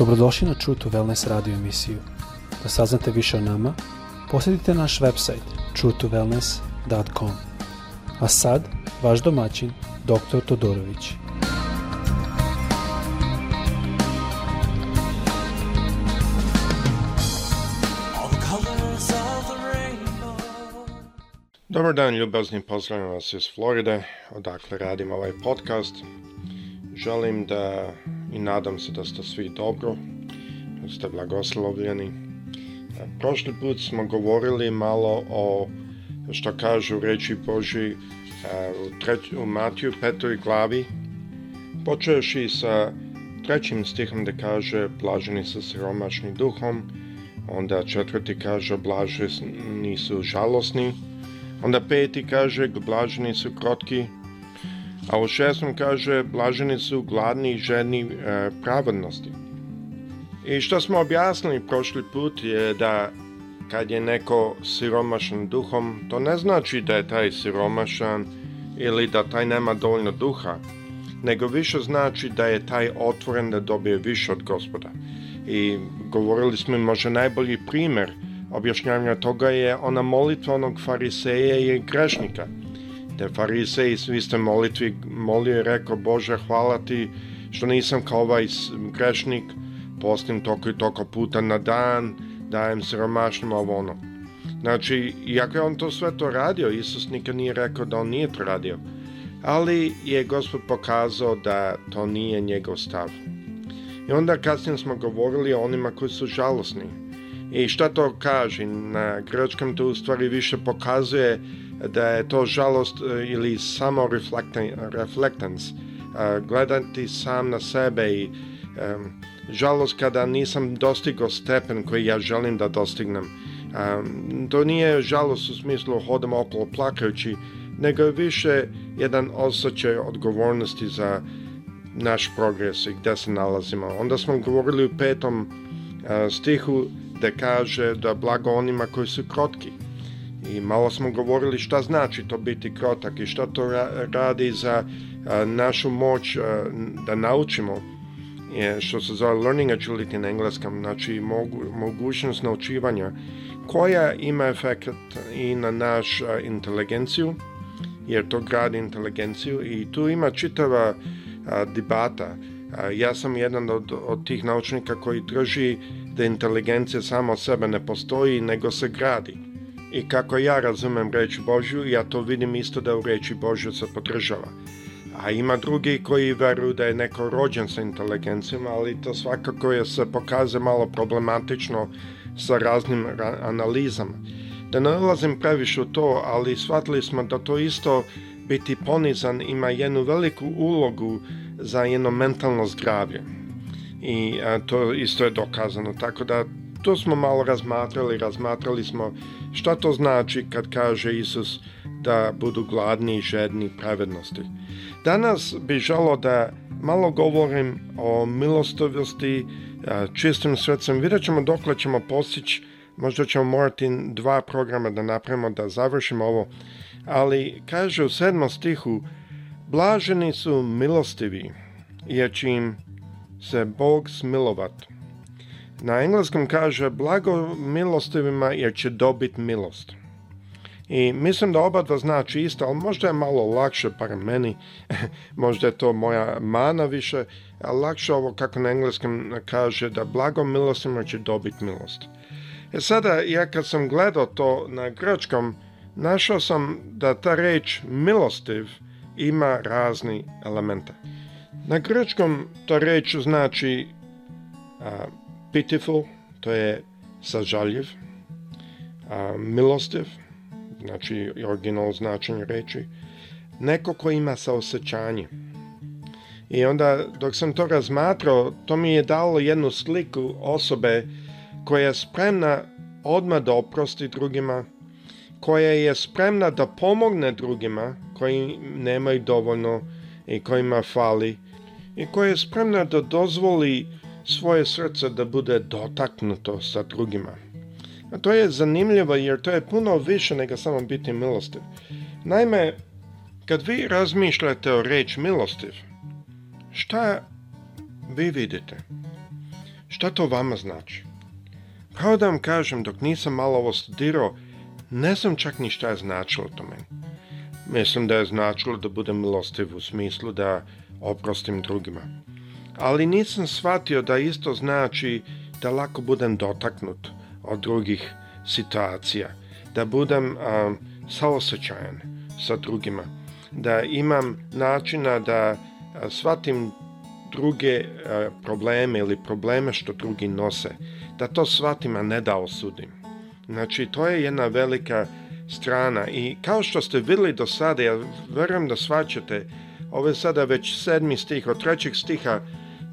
Dobrodošli na True to Wellness radio emisiju. Da saznate više o nama, posjetite naš website truetowellness.com. A sad, vaš domaćin, dr. Todorović. Dobar dan, ljubazni pozdravljam vas iz Floride, odakle radim ovaj podcast. Želim da i nadam se da ste svi dobro, da ste blagoslovljeni. E, prošli put smo govorili malo o, što kažu reči Boži, e, u, treć, Matiju petoj glavi, i sa trećim stihom da kaže blaženi su siromašni duhom, onda četvrti kaže blaženi su žalosni, onda peti kaže blaženi su krotki, a u šestom kaže, blaženi su gladni i žedni e, pravednosti. I što smo objasnili prošli put je da kad je neko siromašan duhom, to ne znači da je taj siromašan ili da taj nema dovoljno duha, nego više znači da je taj otvoren da dobije više od gospoda. I govorili smo možda najbolji primjer objašnjavanja toga je ona molitva onog fariseja i grešnika – jer farisej svi molitvi molio i rekao, Bože, hvala ti što nisam kao ovaj grešnik, postim toliko i toliko puta na dan, dajem romašnjima ovo ono. Znači, iako je on to sve to radio, Isus nikad nije rekao da on nije to radio. Ali je Gospod pokazao da to nije njegov stav. I onda kasnije smo govorili o onima koji su žalosni. I šta to kaže? Na grčkom to u stvari više pokazuje da je to žalost e, ili samo reflektans, e, gledati sam na sebe i žalost kada nisam dostigao stepen koji ja želim da dostignem. to nije žalost u smislu hodam okolo plakajući, nego je više jedan osjećaj odgovornosti za naš progres i gdje se nalazimo. Onda smo govorili u petom e, stihu da kaže da blago onima koji su krotki i malo smo govorili šta znači to biti krotak i šta to radi za našu moć da naučimo što se zove learning agility na engleskom, znači mogućnost naučivanja koja ima efekt i na naš inteligenciju jer to gradi inteligenciju i tu ima čitava debata. Ja sam jedan od, od tih naučnika koji drži da inteligencija samo sebe ne postoji nego se gradi. I kako ja razumem reč Božju, ja to vidim isto da u reči Božju se podržava. A ima drugi koji veruju da je neko rođen sa inteligencijom, ali to svakako je se pokaze malo problematično sa raznim ra analizama. Da ne ulazim previše u to, ali shvatili smo da to isto biti ponizan ima jednu veliku ulogu za jedno mentalno zdravlje. I to isto je dokazano, tako da to smo malo razmatrali, razmatrali smo šta to znači kad kaže Isus da budu gladni i žedni pravednosti. Danas bi žalo da malo govorim o milostivosti e, čistim srcem. Vidjet ćemo dokle ćemo postići, možda ćemo morati dva programa da napravimo, da završimo ovo. Ali kaže u sedmom stihu, blaženi su milostivi, jer će im se Bog smilovati. Na engleskom kaže blago milostivima jer će dobit milost. I mislim da oba dva znači isto, ali možda je malo lakše, par meni, možda je to moja mana više, ali lakše ovo kako na engleskom kaže da blago milostima će dobit milost. E sada, ja kad sam gledao to na grčkom, našao sam da ta reč milostiv ima razni elemente. Na grčkom ta reč znači pitiful, to je sažaljiv, a, milostiv, znači original značenje reči, neko ko ima saosećanje. I onda dok sam to razmatrao, to mi je dalo jednu sliku osobe koja je spremna odmah da oprosti drugima, koja je spremna da pomogne drugima koji nemaju dovoljno i kojima fali i koja je spremna da dozvoli svoje srce da bude dotaknuto sa drugima. A to je zanimljivo jer to je puno više nego samo biti milostiv. Naime, kad vi razmišljate o reč milostiv, šta vi vidite? Šta to vama znači? Pravo da vam kažem, dok nisam malo ovo studirao, ne znam čak ni šta je značilo to meni. Mislim da je značilo da budem milostiv u smislu da oprostim drugima ali nisam shvatio da isto znači da lako budem dotaknut od drugih situacija, da budem a, saosećajan sa drugima, da imam načina da shvatim druge probleme ili probleme što drugi nose, da to shvatim, a ne da osudim. Znači, to je jedna velika strana i kao što ste vidjeli do sada, ja vjerujem da shvaćate ove sada već sedmi stih, od trećeg stiha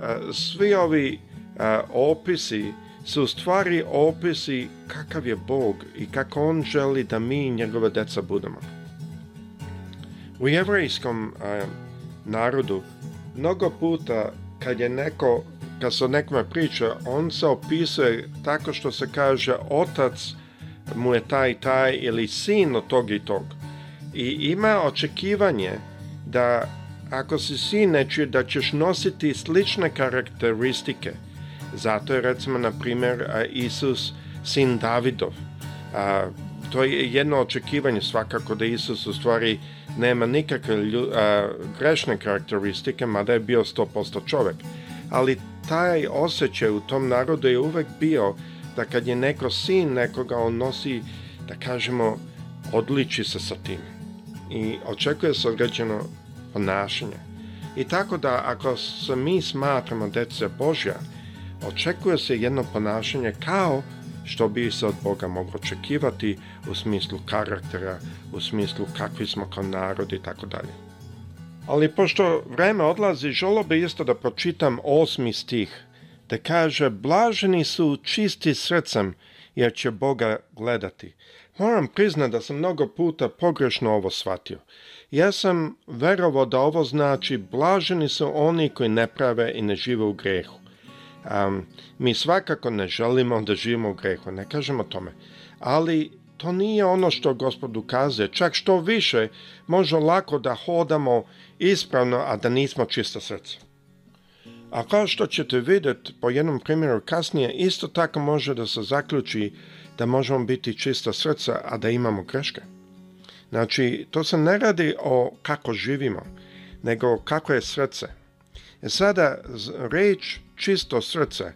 Eh, svi ovi eh, opisi su stvari opisi kakav je Bog i kako On želi da mi njegove deca budemo. U jevrejskom eh, narodu mnogo puta kad je neko kad se o nekome priča, on se opisuje tako što se kaže otac mu je taj taj ili sin od tog i tog. I ima očekivanje da ako si nečuje da ćeš nositi slične karakteristike. Zato je recimo, na primjer, Isus sin Davidov. to je jedno očekivanje svakako da Isus u stvari nema nikakve lju, grešne karakteristike, mada je bio 100% čovjek. Ali taj osjećaj u tom narodu je uvek bio da kad je neko sin nekoga, on nosi, da kažemo, odliči se sa tim. I očekuje se određeno ponašanje I tako da ako se mi smatramo dece Božja, očekuje se jedno ponašanje kao što bi se od Boga moglo očekivati u smislu karaktera, u smislu kakvi smo kao narod i tako dalje. Ali pošto vreme odlazi, želo bi isto da pročitam osmi stih, te kaže Blaženi su čisti srcem, jer će Boga gledati. Moram priznati da sam mnogo puta pogrešno ovo shvatio. Ja sam verovao da ovo znači blaženi su oni koji ne prave i ne žive u grehu. mi svakako ne želimo da živimo u grehu, ne kažemo tome. Ali to nije ono što gospod ukazuje. Čak što više, možemo lako da hodamo ispravno, a da nismo čisto srce. A kao što ćete vidjeti po jednom primjeru kasnije, isto tako može da se zaključi da možemo biti čista srca, a da imamo greške. Znači, to se ne radi o kako živimo, nego kako je srce. E sada, reč čisto srce, e,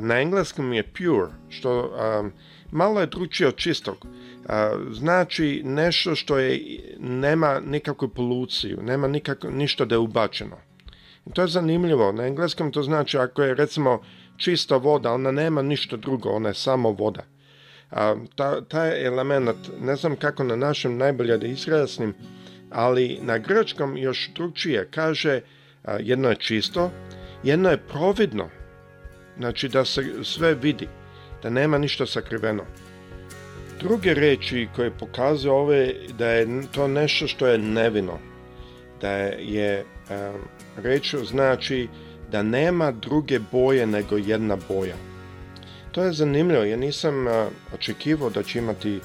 na engleskom je pure, što e, malo je dručije od čistog. E, znači nešto što je, nema nikakvu poluciju, nema nikako, ništa da je ubačeno to je zanimljivo. Na engleskom to znači ako je recimo čista voda, ona nema ništa drugo, ona je samo voda. A, ta, taj element, ne znam kako na našem najbolje da izrasnim, ali na grčkom još drugčije kaže jedno je čisto, jedno je providno, znači da se sve vidi, da nema ništa sakriveno. Druge reči koje pokazuje ove da je to nešto što je nevino, da je reču znači da nema druge boje nego jedna boja. To je zanimljivo, ja nisam očekivao da će imati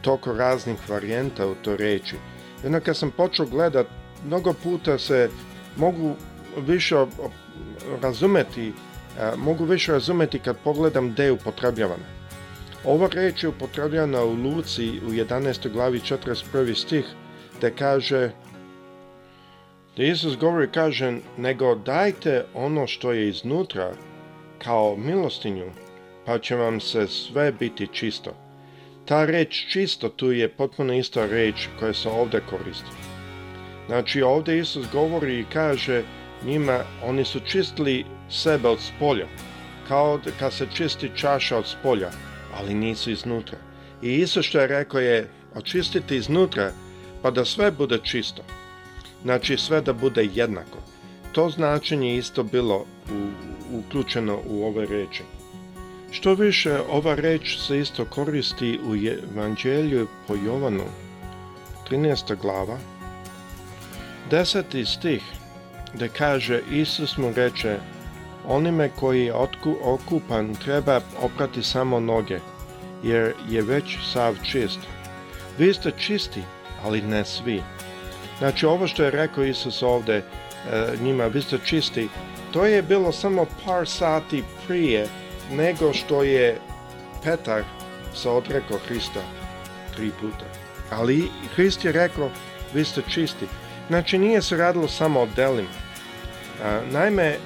toliko raznih varijenta u toj reči. Jedno kad sam počeo gledat, mnogo puta se mogu više razumeti, mogu više razumeti kad pogledam gdje je upotrebljavana. Ova reč je upotrebljena u Luci u 11. glavi 41. stih, te kaže da Isus govori kaže, nego dajte ono što je iznutra, kao milostinju, pa će vam se sve biti čisto. Ta reč čisto tu je potpuno ista reč koja se ovdje koristi. Znači ovdje Isus govori i kaže njima, oni su čistili sebe od spolja, kao kad se čisti čaša od spolja, ali nisu iznutra. I Isus što je rekao je, očistite iznutra, pa da sve bude čisto. Znači sve da bude jednako. To značenje isto bilo u, uključeno u ove reči. Što više, ova reč se isto koristi u Evanđelju po Jovanu, 13. glava, 10. stih, gde kaže Isus mu reče, onime koji je okupan treba oprati samo noge, jer je već sav čist. Vi ste čisti, ali ne svi. Znači ovo što je rekao Isus ovdje e, njima, vi ste čisti, to je bilo samo par sati prije nego što je Petar se odrekao Hrista tri puta. Ali Hrist je rekao, vi ste čisti. Znači nije se radilo samo o delima. E, naime,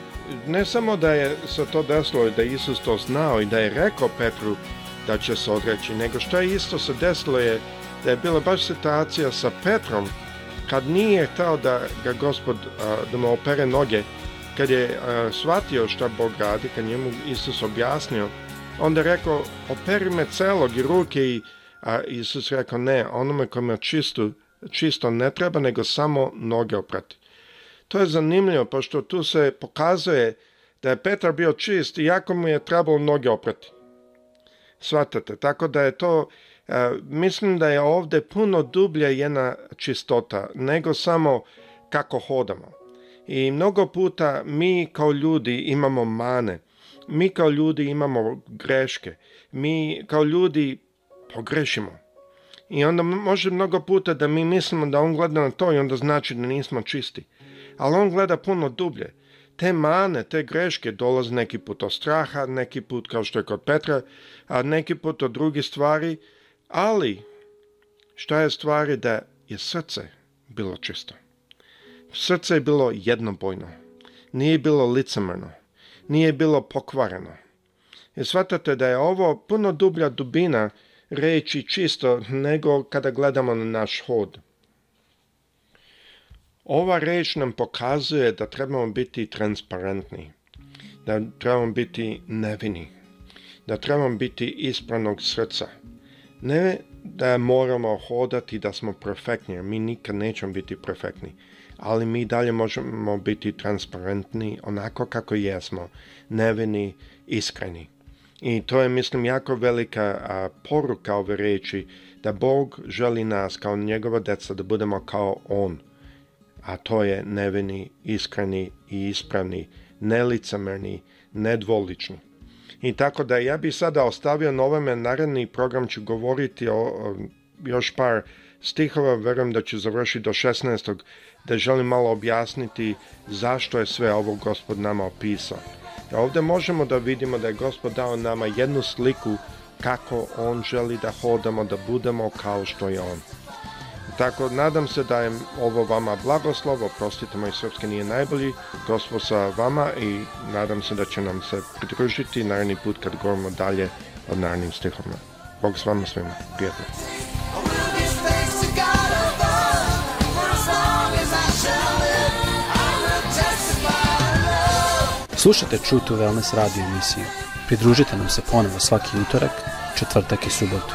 ne samo da je se to desilo i da je Isus to znao i da je rekao Petru da će se odreći, nego što je isto se desilo je da je bila baš situacija sa Petrom kad nije htio da ga gospod, da mu opere noge, kad je shvatio šta Bog radi, kad njemu Isus objasnio, onda je rekao, operi me celog i ruke i a Isus rekao, ne, onome kome je čisto ne treba, nego samo noge oprati. To je zanimljivo, pošto tu se pokazuje da je Petar bio čist i jako mu je trebalo noge oprati. Svatate, tako da je to E, mislim da je ovdje puno dublja jedna čistota nego samo kako hodamo. I mnogo puta mi kao ljudi imamo mane, mi kao ljudi imamo greške, mi kao ljudi pogrešimo. I onda može mnogo puta da mi mislimo da on gleda na to i onda znači da nismo čisti. Ali on gleda puno dublje. Te mane, te greške dolaze neki put od straha, neki put kao što je kod Petra, a neki put od drugih stvari, ali, što je stvari da je srce bilo čisto. Srce je bilo jednobojno. Nije bilo licemrno. Nije bilo pokvareno. I e, shvatate da je ovo puno dublja dubina reći čisto nego kada gledamo na naš hod. Ova reč nam pokazuje da trebamo biti transparentni, da trebamo biti nevini, da trebamo biti ispravnog srca ne da moramo hodati da smo perfektni, mi nikad nećemo biti perfektni, ali mi dalje možemo biti transparentni onako kako jesmo, nevini, iskreni. I to je, mislim, jako velika a, poruka ove riječi, da Bog želi nas kao njegova deca da budemo kao On, a to je nevini, iskreni i ispravni, nelicamerni, nedvolični. I tako da ja bi sada ostavio na naredni program ću govoriti o, o još par stihova, verujem da ću završiti do 16. da želim malo objasniti zašto je sve ovo gospod nama opisao. E, ovdje možemo da vidimo da je gospod dao nama jednu sliku kako on želi da hodamo, da budemo kao što je on. Tako, nadam se da je ovo vama blagoslovo. oprostite moj srpski nije najbolji, gospod sa vama i nadam se da će nam se pridružiti najni put kad govorimo dalje od narednim stihovima. Bog s vama svima, prijatelj. Slušajte True to Wellness radio emisiju. Pridružite nam se ponovo svaki utorak, četvrtak i subotu.